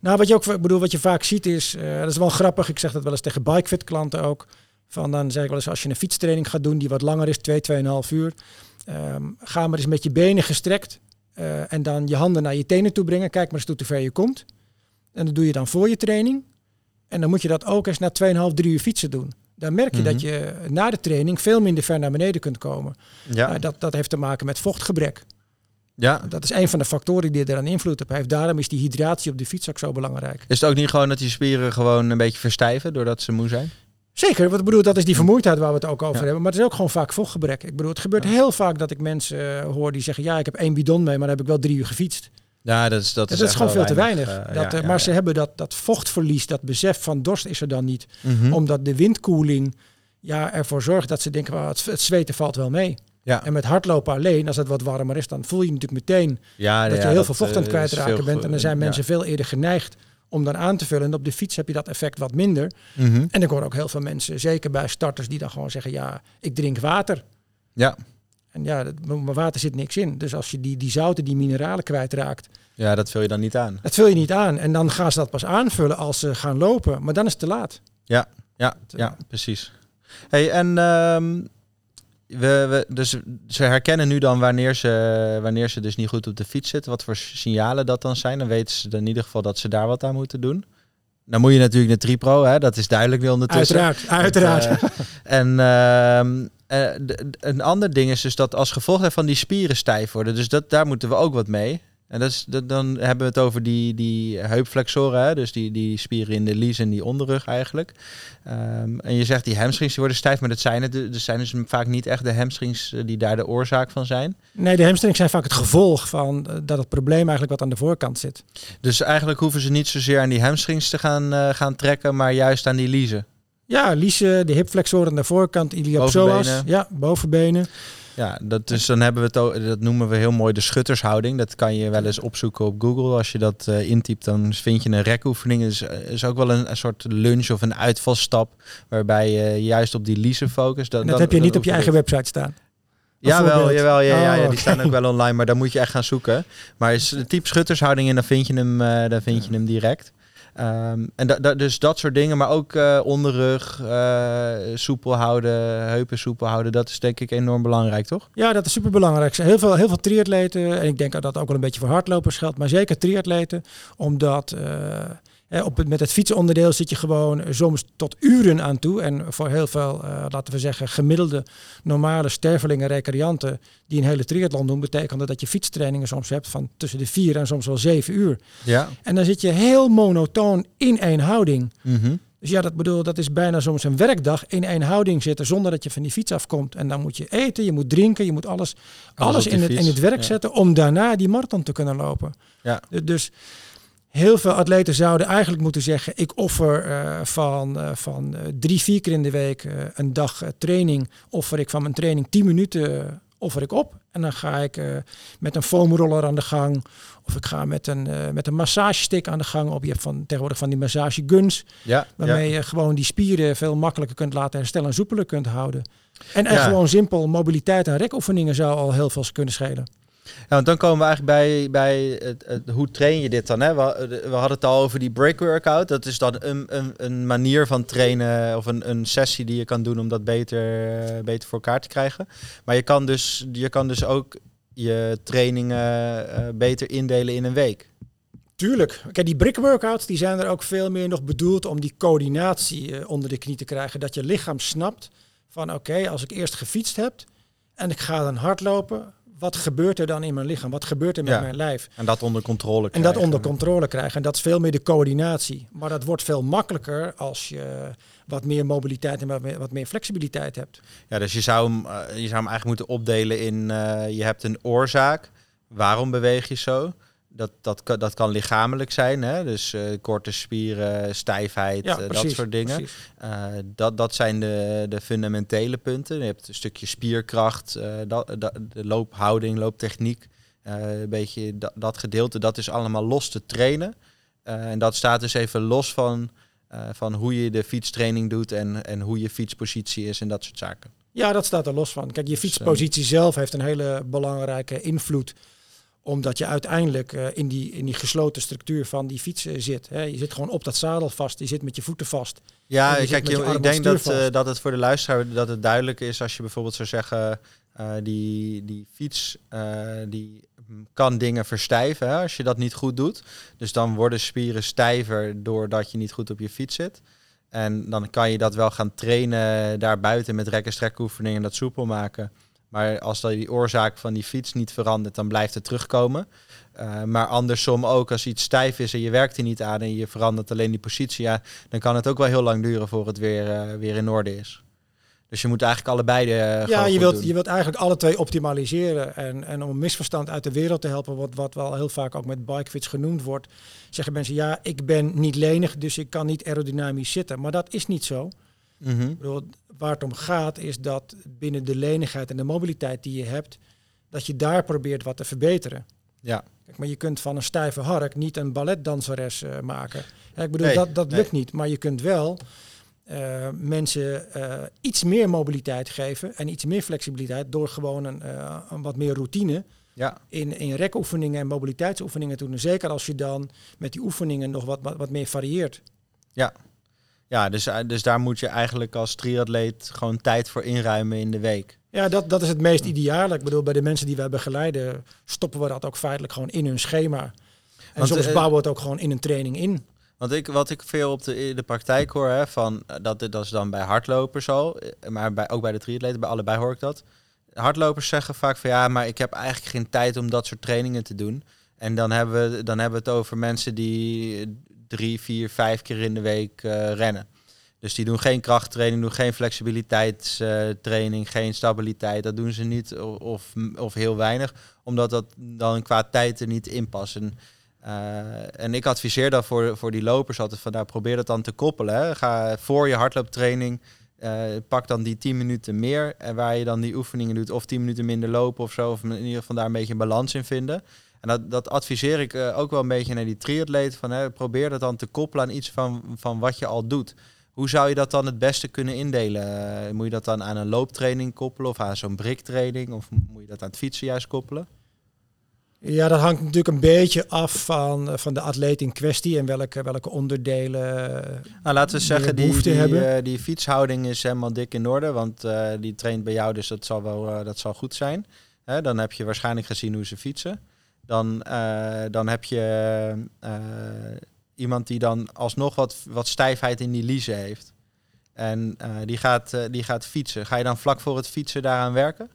Nou, wat je ook bedoel, wat je vaak ziet is, dat is wel grappig. Ik zeg dat wel eens tegen bikefit klanten ook. Van dan zeg ik wel eens, als je een fietstraining gaat doen die wat langer is, 2, 2,5 uur, um, ga maar eens met je benen gestrekt uh, en dan je handen naar je tenen toe brengen. Kijk maar eens hoe ver je komt. En dat doe je dan voor je training. En dan moet je dat ook eens na 2,5, 3 uur fietsen doen. Dan merk je mm -hmm. dat je na de training veel minder ver naar beneden kunt komen. Ja. Uh, dat, dat heeft te maken met vochtgebrek. Ja. Dat is een van de factoren die eraan invloed op heeft. Daarom is die hydratie op de fiets ook zo belangrijk. Is het ook niet gewoon dat die spieren gewoon een beetje verstijven doordat ze moe zijn? Zeker, wat ik bedoel, dat is die vermoeidheid waar we het ook over ja. hebben. Maar het is ook gewoon vaak vochtgebrek. Ik bedoel, het gebeurt ja. heel vaak dat ik mensen uh, hoor die zeggen: Ja, ik heb één bidon mee, maar dan heb ik wel drie uur gefietst. Ja, dat is, dat is, dat is gewoon veel te weinig. Uh, dat, ja, maar ze hebben dat, dat vochtverlies, dat besef van dorst is er dan niet. Mm -hmm. Omdat de windkoeling ja, ervoor zorgt dat ze denken: well, het, het zweten valt wel mee. Ja. En met hardlopen alleen, als het wat warmer is, dan voel je natuurlijk meteen ja, dat je heel dat, veel vocht aan het uh, kwijtraken bent. En dan zijn mensen veel eerder geneigd om dan aan te vullen. En op de fiets heb je dat effect wat minder. Mm -hmm. En ik hoor ook heel veel mensen, zeker bij starters, die dan gewoon zeggen: ja, ik drink water. Ja. En ja, dat, maar water zit niks in. Dus als je die, die zouten, die mineralen kwijtraakt. Ja, dat vul je dan niet aan. Dat vul je niet aan. En dan gaan ze dat pas aanvullen als ze gaan lopen. Maar dan is het te laat. Ja, ja, ja precies. Hey, en um, we, we, dus ze herkennen nu dan wanneer ze, wanneer ze dus niet goed op de fiets zitten, wat voor signalen dat dan zijn. Dan weten ze in ieder geval dat ze daar wat aan moeten doen. Dan moet je natuurlijk de Tripro, hè, dat is duidelijk weer ondertussen. Uiteraard, uiteraard. Uh, en uh, uh, de, een ander ding is dus dat als gevolg van die spieren stijf worden. Dus dat, daar moeten we ook wat mee. En dat is, dat, dan hebben we het over die, die heupflexoren, hè? dus die, die spieren in de lies en die onderrug eigenlijk. Um, en je zegt die hamstrings die worden stijf, maar dat zijn het dus zijn dus vaak niet echt de hamstrings die daar de oorzaak van zijn. Nee, de hamstrings zijn vaak het gevolg van dat het probleem eigenlijk wat aan de voorkant zit. Dus eigenlijk hoeven ze niet zozeer aan die hamstrings te gaan, uh, gaan trekken, maar juist aan die liezen. Ja, liezen, de hipflexoren aan de voorkant, iliopsoas, ja, bovenbenen. Ja, dat, dus dan hebben we het ook, dat noemen we heel mooi de schuttershouding. Dat kan je wel eens opzoeken op Google. Als je dat uh, intypt, dan vind je een rekoefening. Het is, is ook wel een, een, soort lunch of een uitvalstap, waarbij je juist op die liezen focust. Dat, dat heb je niet op je eigen website staan. Jawel, jawel, ja, ja, ja, die oh, staan ook wel online, maar dan moet je echt gaan zoeken. Maar type schuttershouding en dan vind je hem, uh, dan vind je hem direct. Um, en dus dat soort dingen, maar ook uh, onderrug, uh, soepel houden, heupen soepel houden, dat is denk ik enorm belangrijk, toch? Ja, dat is super belangrijk. Heel veel, heel veel triatleten, en ik denk dat dat ook wel een beetje voor hardlopers geldt, maar zeker triatleten, omdat uh, Eh, op het, met het fietsonderdeel zit je gewoon soms tot uren aan toe. En voor heel veel, eh, laten we zeggen, gemiddelde normale stervelingen, recreanten die een hele triathlon doen, betekent dat je fietstrainingen soms hebt van tussen de vier en soms wel zeven uur. Ja. En dan zit je heel monotoon in één houding. Mhm. Dus ja, dat bedoel, dat is bijna soms een werkdag in één houding zitten zonder dat je van die fiets afkomt. En dan moet je eten, je moet drinken, je moet alles, Alles in, het, in het werk ja. zetten om daarna die marathon te kunnen lopen. Ja. Du- Dus heel veel atleten zouden eigenlijk moeten zeggen: ik offer eh, van, eh, van eh, drie, vier keer in de week een dag training, offer ik van mijn training 10 minuten offer ik op. En dan ga ik met een foamroller aan de gang. Of ik ga met een, met een massagestick aan de gang. Op je hebt van, tegenwoordig van die massageguns. Ja. Waarmee je gewoon die spieren veel makkelijker kunt laten herstellen en soepeler kunt houden. En, en Ja. gewoon simpel mobiliteit en rekoefeningen zou al heel veel kunnen schelen. Ja, want dan komen we eigenlijk bij, bij het, hoe train je dit dan? Hè? We, we hadden het al over die break workout. Dat is dan een, een, een manier van trainen of een, een sessie die je kan doen om dat beter, eh, beter voor elkaar te krijgen. Maar je kan dus, je kan dus ook je trainingen eh, beter indelen in een week. Tuurlijk. Kijk, die brick workouts die zijn er ook veel meer nog bedoeld om die coördinatie eh, onder de knie te krijgen. Dat je lichaam snapt van oké, als ik eerst gefietst heb en ik ga dan hardlopen, wat gebeurt er dan in mijn lichaam? Wat gebeurt er met Ja. mijn lijf? En dat onder controle En krijgen. dat onder controle krijgen. En dat is veel meer de coördinatie. Maar dat wordt veel makkelijker als je wat meer mobiliteit en wat meer, wat meer flexibiliteit hebt. Ja, dus je zou, hem, eh, je zou hem eigenlijk moeten opdelen in... eh, je hebt een oorzaak. Waarom beweeg je zo? Dat, dat, kan, dat kan lichamelijk zijn, hè? dus eh, korte spieren, stijfheid, Ja, eh, dat soort dingen. Eh, dat, dat zijn de, de fundamentele punten. Je hebt een stukje spierkracht, dat, dat, de loophouding, looptechniek. een beetje dat, dat gedeelte, dat is allemaal los te trainen. En dat staat dus even los van, van hoe je de fietstraining doet en, en hoe je fietspositie is en dat soort zaken. Ja, dat staat er los van. Kijk, je fietspositie zelf heeft een hele belangrijke invloed omdat je uiteindelijk eh, in, die, in die gesloten structuur van die fiets eh, zit. Hè. Je zit gewoon op dat zadel vast, je zit met je voeten vast. Ja, je kijk, je, je ik denk dat, eh, dat het voor de luisteraar dat het duidelijk is als je bijvoorbeeld zou zeggen, die, die fiets die kan dingen verstijven hè, als je dat niet goed doet. Dus dan worden spieren stijver doordat je niet goed op je fiets zit. En dan kan je dat wel gaan trainen daarbuiten met rek- en strekoefeningen en dat soepel maken. Maar als dat die oorzaak van die fiets niet verandert, dan blijft het terugkomen. Eh, maar andersom ook, als iets stijf is en je werkt er niet aan en je verandert alleen die positie, ja, dan kan het ook wel heel lang duren voor het weer, eh, weer in orde is. Dus je moet eigenlijk allebei de. eh, ja, je wilt, doen. je wilt eigenlijk alle twee optimaliseren. En, en om een misverstand uit de wereld te helpen, wat, wat wel heel vaak ook met bikefits genoemd wordt, zeggen mensen, ja, ik ben niet lenig, dus ik kan niet aerodynamisch zitten. Maar dat is niet zo. Mhm. Bedoel, waar het om gaat is dat binnen de lenigheid en de mobiliteit die je hebt, dat je daar probeert wat te verbeteren. Ja. Kijk, maar je kunt van een stijve hark niet een balletdanseres eh, maken. Hè, ik bedoel, Nee, dat, dat nee. lukt niet. Maar je kunt wel eh, mensen eh, iets meer mobiliteit geven en iets meer flexibiliteit door gewoon een, een wat meer routine Ja. in, in rekoefeningen en mobiliteitsoefeningen te doen. Zeker als je dan met die oefeningen nog wat, wat, wat meer varieert. Ja, dus, eh, dus daar moet je eigenlijk als triatleet gewoon tijd voor inruimen in de week. Ja, dat, dat is het meest ideale. Ik bedoel, bij de mensen die wij begeleiden, stoppen we dat ook feitelijk gewoon in hun schema. En Want, soms eh, bouwen we het ook gewoon in een training in. Want ik, wat ik veel op de, de praktijk hoor, hè, van, eh, dat, dat is dan bij hardlopers al, maar bij, ook bij de triatleten, bij allebei hoor ik dat. Hardlopers zeggen vaak van ja, maar ik heb eigenlijk geen tijd om dat soort trainingen te doen. En dan hebben we, dan hebben we het over mensen die drie, vier, vijf keer in de week eh, rennen. Dus die doen geen krachttraining, doen geen flexibiliteitstraining, geen stabiliteit. Dat doen ze niet of, of heel weinig, omdat dat dan qua tijd er niet in past. En, eh, en ik adviseer dan voor, voor die lopers altijd van, nou, probeer dat dan te koppelen. Ga voor je hardlooptraining, eh, pak dan die 10 minuten meer en waar je dan die oefeningen doet, of 10 minuten minder lopen of zo, of in ieder geval daar een beetje een balans in vinden. En dat, dat adviseer ik eh, ook wel een beetje naar die triatleet. Van, hè, probeer dat dan te koppelen aan iets van, van wat je al doet. Hoe zou je dat dan het beste kunnen indelen? Eh, moet je dat dan aan een looptraining koppelen of aan zo'n briktraining? Of moet je dat aan het fietsen juist koppelen? Ja, dat hangt natuurlijk een beetje af van, eh, van de atleet in kwestie en welke, welke onderdelen. Nou, laten we zeggen, die, die, fietshouding is helemaal dik in orde. Want die traint bij jou, dus dat zal wel dat zal goed zijn. Hè, dan heb je waarschijnlijk gezien hoe ze fietsen. Dan, eh, dan heb je... eh, iemand die dan alsnog wat, wat stijfheid in die liezen heeft. En eh, die, gaat, die gaat fietsen. Ga je dan vlak voor het fietsen daaraan werken?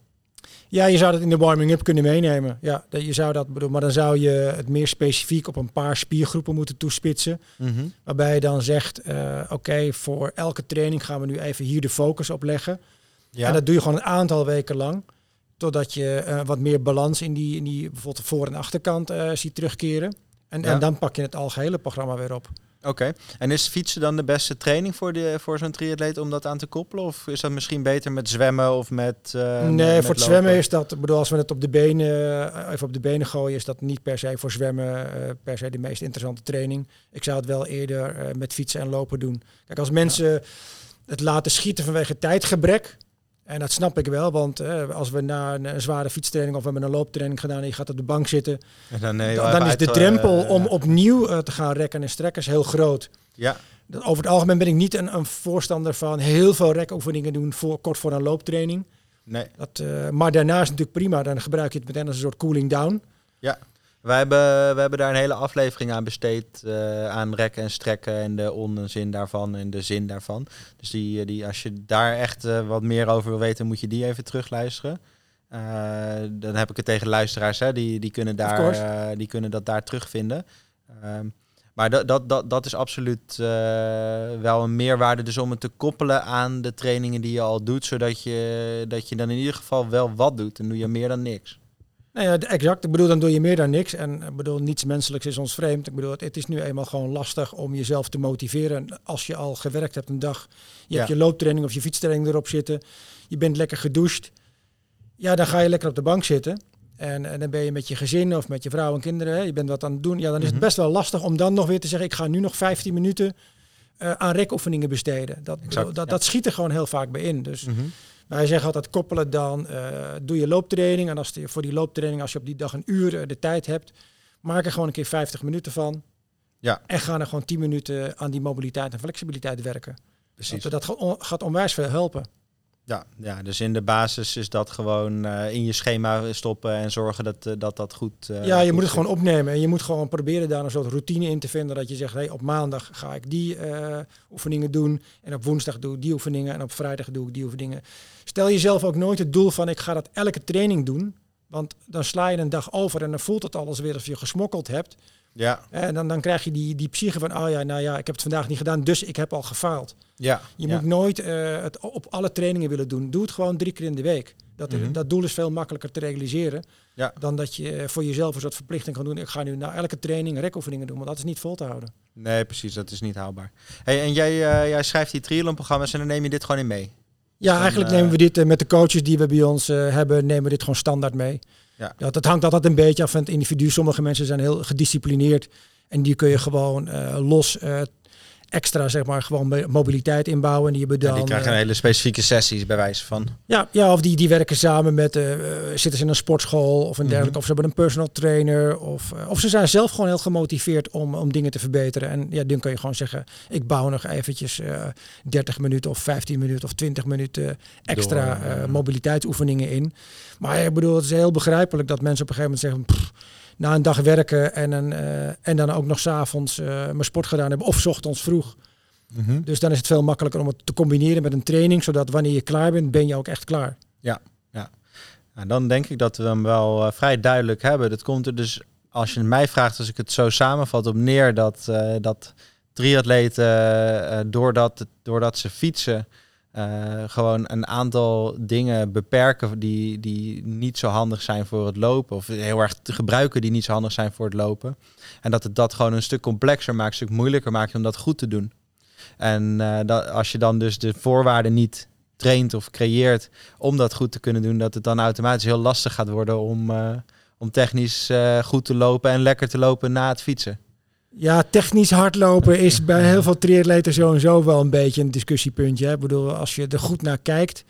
Ja, je zou dat in de warming-up kunnen meenemen. Ja, dat- je zou dat bedoel, maar dan zou je het meer specifiek op een paar spiergroepen moeten toespitsen. Mhm. Waarbij je dan zegt, oké, voor elke training gaan we nu even hier de focus op leggen. Ja. En dat doe je gewoon een aantal weken lang. Totdat je eh, wat meer balans in die, in die bijvoorbeeld de voor- en achterkant eh, ziet terugkeren. En, Ja. en dan pak je het algehele programma weer op. Oké. En is fietsen dan de beste training voor, de, voor zo'n triatleet om dat aan te koppelen? Of is dat misschien beter met zwemmen of met. met- nee, met voor het zwemmen is dat, ik bedoel, als we het op de benen, even op de benen gooien, is dat niet per se voor zwemmen per se de meest interessante training. Ik zou het wel eerder met fietsen en lopen doen. Kijk, als mensen het laten schieten vanwege tijdgebrek, en dat snap ik wel, want eh, als we na een, een zware fietstraining of we hebben een looptraining gedaan en je gaat op de bank zitten, En dan, nee, dan, is de drempel eh, om opnieuw eh, te gaan rekken en strekken is heel groot. Ja, Dat, over het algemeen ben ik niet een, een voorstander van heel veel rekoefeningen doen voor, kort voor een looptraining. nee. Dat, maar daarna is natuurlijk prima. Dan gebruik je het meteen als een soort cooling down. Wij hebben, we hebben daar een hele aflevering aan besteed. eh, aan rekken en strekken en de onzin daarvan en de zin daarvan. Dus die, eh, die, als je daar echt eh, wat meer over wil weten, moet je die even terugluisteren. Dan heb ik het tegen luisteraars, hè, die, die, kunnen daar, die kunnen dat daar terugvinden. Ehm, maar dat, dat, dat, dat is absoluut wel een meerwaarde. Dus om het te koppelen aan de trainingen die je al doet, zodat je, dat je dan in ieder geval wel wat doet. En doe je meer dan niks. Nou ja, exact. Ik bedoel, dan doe je meer dan niks. En ik bedoel, niets menselijks is ons vreemd. Ik bedoel, het, is nu eenmaal gewoon lastig om jezelf te motiveren. Als je al gewerkt hebt een dag, je hebt je looptraining of je fietstraining erop zitten. Je bent lekker gedoucht. Ja, dan ga je lekker op de bank zitten. En, en dan ben je met je gezin of met je vrouw en kinderen. Hè, je bent wat aan het doen. Ja, dan is het Mhm. best wel lastig om dan nog weer te zeggen... ik ga nu nog 15 minuten eh, aan rekoefeningen besteden. Dat, Exact, bedoel, dat, ja. dat schiet er gewoon heel vaak bij in. Dus wij zeggen altijd koppelen dan, eh, doe je looptraining. En als die, voor die looptraining, als je op die dag een uur eh, de tijd hebt, maak er gewoon een keer 50 minuten van. Ja. En ga er gewoon 10 minuten aan die mobiliteit en flexibiliteit werken. Precies. Dat, dat gaat, on- gaat onwijs veel helpen. Ja, ja, dus in de basis is dat gewoon eh, in je schema stoppen en zorgen dat eh, dat, dat goed. eh, ja, je goed moet het zit. gewoon opnemen. En je moet gewoon proberen daar een soort routine in te vinden. Dat je zegt, hey, op maandag ga ik die oefeningen doen. En op woensdag doe ik die oefeningen. En op vrijdag doe ik die oefeningen. Stel jezelf ook nooit het doel van, ik ga dat elke training doen. Want dan sla je een dag over en dan voelt het alles weer alsof je gesmokkeld hebt. Ja, En dan, dan krijg je die, die psyche van, oh ja, nou ja, ik heb het vandaag niet gedaan, dus ik heb al gefaald. ja. Je ja. moet nooit eh, het op alle trainingen willen doen. Doe het gewoon drie keer in de week. Dat, Mhm. dat doel is veel makkelijker te realiseren Ja. dan dat je eh, voor jezelf een soort verplichting kan doen. Ik ga nu na elke training rekoefeningen doen, want dat is niet vol te houden. Nee, precies, dat is niet haalbaar. Hey, en jij, eh, jij schrijft die triathlonprogramma's en dan neem je dit gewoon in mee. Ja, eigenlijk eh, nemen we dit eh, met de coaches die we bij ons eh, hebben, nemen we dit gewoon standaard mee. Ja. Ja, dat hangt altijd een beetje af van het individu. Sommige mensen zijn heel gedisciplineerd en die kun je gewoon eh, los eh, extra, zeg maar, gewoon mobiliteit inbouwen. En die hebben Ja, dan, die krijgen eh, hele specifieke sessies bij wijze van. Ja, ja of die, die werken samen met, eh, zitten ze in een sportschool of een dergelijke. Mhm. Of ze hebben een personal trainer. Of, eh, of ze zijn zelf gewoon heel gemotiveerd om, om dingen te verbeteren. En ja, dan kun je gewoon zeggen, ik bouw nog eventjes eh 30 minuten of 15 minuten of 20 minuten extra mobiliteitsoefeningen in. Maar ik bedoel, het is heel begrijpelijk dat mensen op een gegeven moment zeggen... "Pff, na een dag werken en, een, eh, en dan ook nog s'avonds uh, mijn sport gedaan hebben. Of 's ochtends vroeg. Dus dan is het veel makkelijker om het te combineren met een training. Zodat wanneer je klaar bent, ben je ook echt klaar. Nou, dan denk ik dat we hem wel eh, vrij duidelijk hebben. Dat komt er dus, als je mij vraagt, als ik het zo samenvat, op neer dat, dat triatleten, doordat, doordat ze fietsen, eh, gewoon een aantal dingen beperken die, die niet zo handig zijn voor het lopen. Of heel erg te gebruiken die niet zo handig zijn voor het lopen. En dat het dat gewoon een stuk complexer maakt, een stuk moeilijker maakt om dat goed te doen. En eh, dat, als je dan dus de voorwaarden niet traint of creëert om dat goed te kunnen doen, dat het dan automatisch heel lastig gaat worden om, eh, om technisch goed te lopen en lekker te lopen na het fietsen. Ja, technisch hardlopen is bij heel veel triatleten zo en zo wel een beetje een discussiepuntje. Hè. Ik bedoel, als je er goed naar kijkt,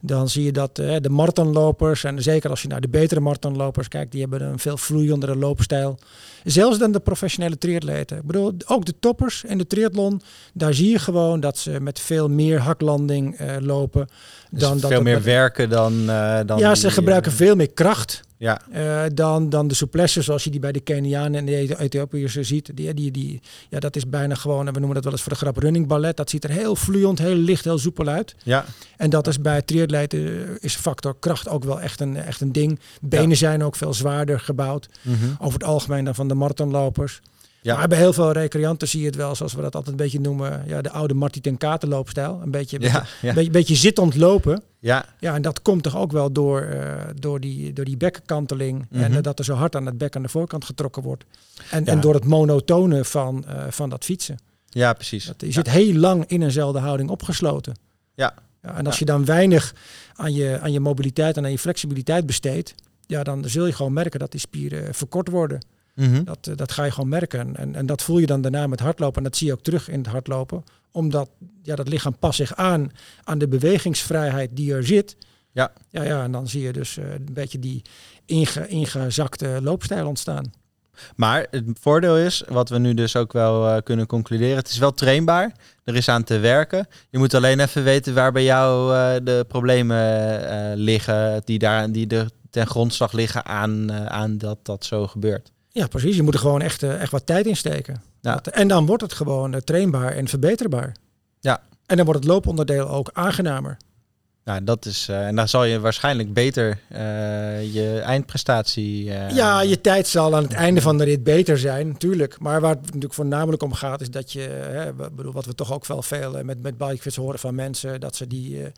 dan zie je dat eh, de marathonlopers, en zeker als je naar de betere marathonlopers kijkt, die hebben een veel vloeiendere loopstijl. Zelfs dan de professionele triatleten. Ik bedoel, ook de toppers in de triathlon, daar zie je gewoon dat ze met veel meer haklanding eh, lopen. Dus dan dat veel meer werken dan, eh, dan ja, die, ze gebruiken veel meer kracht. Ja. Uh, dan, dan de souplesse zoals je die bij de Kenianen en de Ethiopiërs ziet. Die, die, die, ja, dat is bijna gewoon, we noemen dat wel eens voor de grap running ballet. Dat ziet er heel vloeiend, heel licht, heel soepel uit. Ja. En dat is bij triatleten is factor kracht ook wel echt een, echt een ding. Benen zijn ook veel zwaarder gebouwd. Mhm. Over het algemeen dan van de marathonlopers. Ja. Maar bij heel veel recreanten zie je het wel, zoals we dat altijd een beetje noemen, ja, de oude Marty ten Katen loopstijl. Een beetje, Ja, ja. beetje, beetje zittend lopen. Ja, Ja, en dat komt toch ook wel door, eh, door, die, door die bekkenkanteling. En Mhm. eh, dat er zo hard aan het bek aan de voorkant getrokken wordt. En, Ja. en door het monotone van, eh, van dat fietsen. ja precies. Dat, je zit heel lang in eenzelfde houding opgesloten. Ja. Ja, en als je dan weinig aan je, aan je mobiliteit en aan je flexibiliteit besteedt, ja, dan zul je gewoon merken dat die spieren verkort worden. Mhm. Dat, eh, dat ga je gewoon merken. En, en dat voel je dan daarna met hardlopen. En dat zie je ook terug in het hardlopen. Omdat ja, dat lichaam past zich aan aan de bewegingsvrijheid die er zit. Ja. Ja, ja en dan zie je dus eh, een beetje die inge, ingezakte loopstijl ontstaan. Maar het voordeel is, wat we nu dus ook wel eh, kunnen concluderen, het is wel trainbaar. Er is aan te werken. Je moet alleen even weten waar bij jou de problemen liggen, die, daar, die er ten grondslag liggen aan, aan dat dat zo gebeurt. Ja, precies. Je moet er gewoon echt, eh, echt wat tijd in steken. Ja. En dan wordt het gewoon eh, trainbaar en verbeterbaar. Ja. En dan wordt het looponderdeel ook aangenamer. Nou, dat is, eh, en dan zal je waarschijnlijk beter je eindprestatie. Ja, je tijd zal aan het einde van de rit beter zijn, natuurlijk. Maar waar het natuurlijk voornamelijk om gaat, is dat je, hè, bedoel, wat we toch ook wel veel met, met bikefits horen van mensen, dat ze die,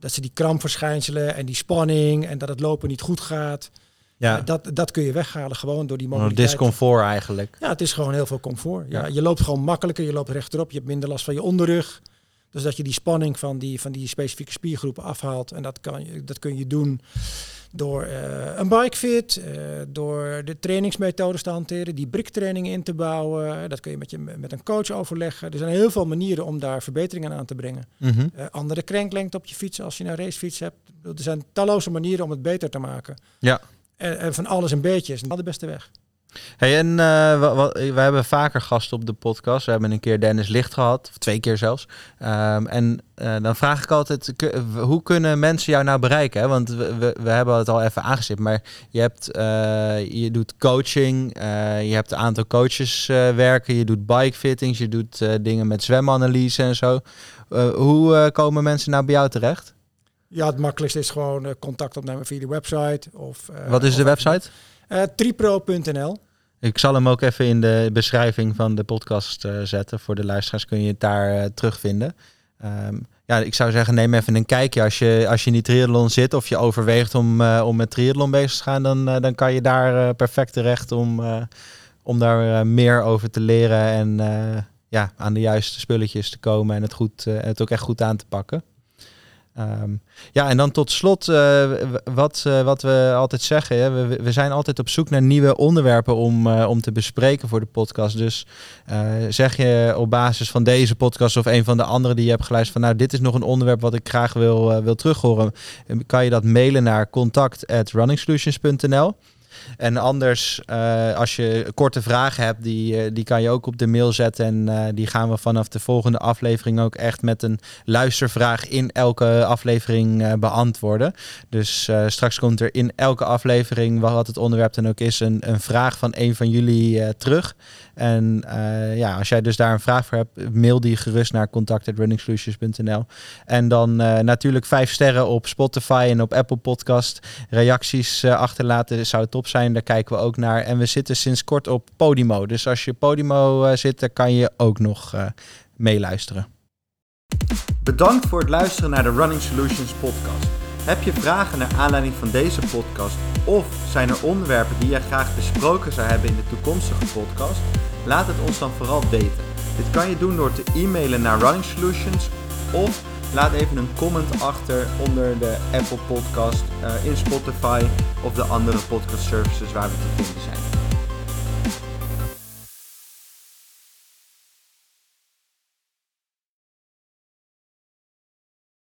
dat ze die krampverschijnselen en die spanning en dat het lopen niet goed gaat. Ja, dat, dat kun je weghalen gewoon door die een mobiliteit. discomfort eigenlijk. Ja, het is gewoon heel veel comfort. Ja, Ja. Je loopt gewoon makkelijker, je loopt rechterop, je hebt minder last van je onderrug. Dus dat je die spanning van die, van die specifieke spiergroepen afhaalt. En dat, kan, dat kun je doen door eh, een bikefit, eh door de trainingsmethodes te hanteren, die briktraining in te bouwen. Dat kun je met, je met een coach overleggen. Er zijn heel veel manieren om daar verbeteringen aan te brengen. Mhm. Eh, andere krenklengte op je fiets als je een racefiets hebt. Er zijn talloze manieren om het beter te maken. Ja. En, van alles een beetje is wel de beste weg. Hey, en eh, we hebben vaker gasten op de podcast. We hebben een keer Dennis Licht gehad, of twee keer zelfs. Ehm, en eh, dan vraag ik altijd, hoe kunnen mensen jou nou bereiken? Hè? Want we, we, hebben het al even aangestipt, maar je, hebt, eh, je doet coaching, je hebt een aantal coaches werken, je doet bikefittings, je doet dingen met zwemanalyse en zo. Hoe komen mensen nou bij jou terecht? Ja, het makkelijkste is gewoon eh, contact opnemen via de website. Of, eh, Wat is de website? Eh, tripro.nl. Ik zal hem ook even in de beschrijving van de podcast zetten. Voor de luisteraars kun je het daar terugvinden. Ehm, ja, ik zou zeggen, neem even een kijkje. Als je, als je in die triathlon zit of je overweegt om, om met triathlon bezig te gaan, dan, dan kan je daar eh, perfect terecht om, om daar meer over te leren en ja, aan de juiste spulletjes te komen en het, goed, het ook echt goed aan te pakken. Ehm, ja, en dan tot slot, eh, wat, eh, wat we altijd zeggen, hè, we, we zijn altijd op zoek naar nieuwe onderwerpen om, eh, om te bespreken voor de podcast. Dus zeg je op basis van deze podcast of een van de andere die je hebt geluisterd van nou, dit is nog een onderwerp wat ik graag wil, wil terughoren, kan je dat mailen naar contact@runningsolutions.nl. En anders, eh, als je korte vragen hebt, die, eh, die kan je ook op de mail zetten. En eh, die gaan we vanaf de volgende aflevering ook echt met een luistervraag in elke aflevering beantwoorden. Dus straks komt er in elke aflevering, wat het onderwerp dan ook is, een, een vraag van een van jullie terug. En ja, als jij dus daar een vraag voor hebt, mail die gerust naar contact.runningsolutions.nl. En dan natuurlijk vijf sterren op Spotify en op Apple Podcast. Reacties achterlaten zou top zijn, daar kijken we ook naar. En we zitten sinds kort op Podimo. Dus als je Podimo eh, zit, dan kan je ook nog eh, meeluisteren. Bedankt voor het luisteren naar de Running Solutions podcast. Heb je vragen naar aanleiding van deze podcast of zijn er onderwerpen die je graag besproken zou hebben in de toekomstige podcast? Laat het ons dan vooral weten. Dit kan je doen door te e-mailen naar Running Solutions of laat even een comment achter onder de Apple Podcast, eh, in Spotify of de andere podcast services waar we te vinden zijn.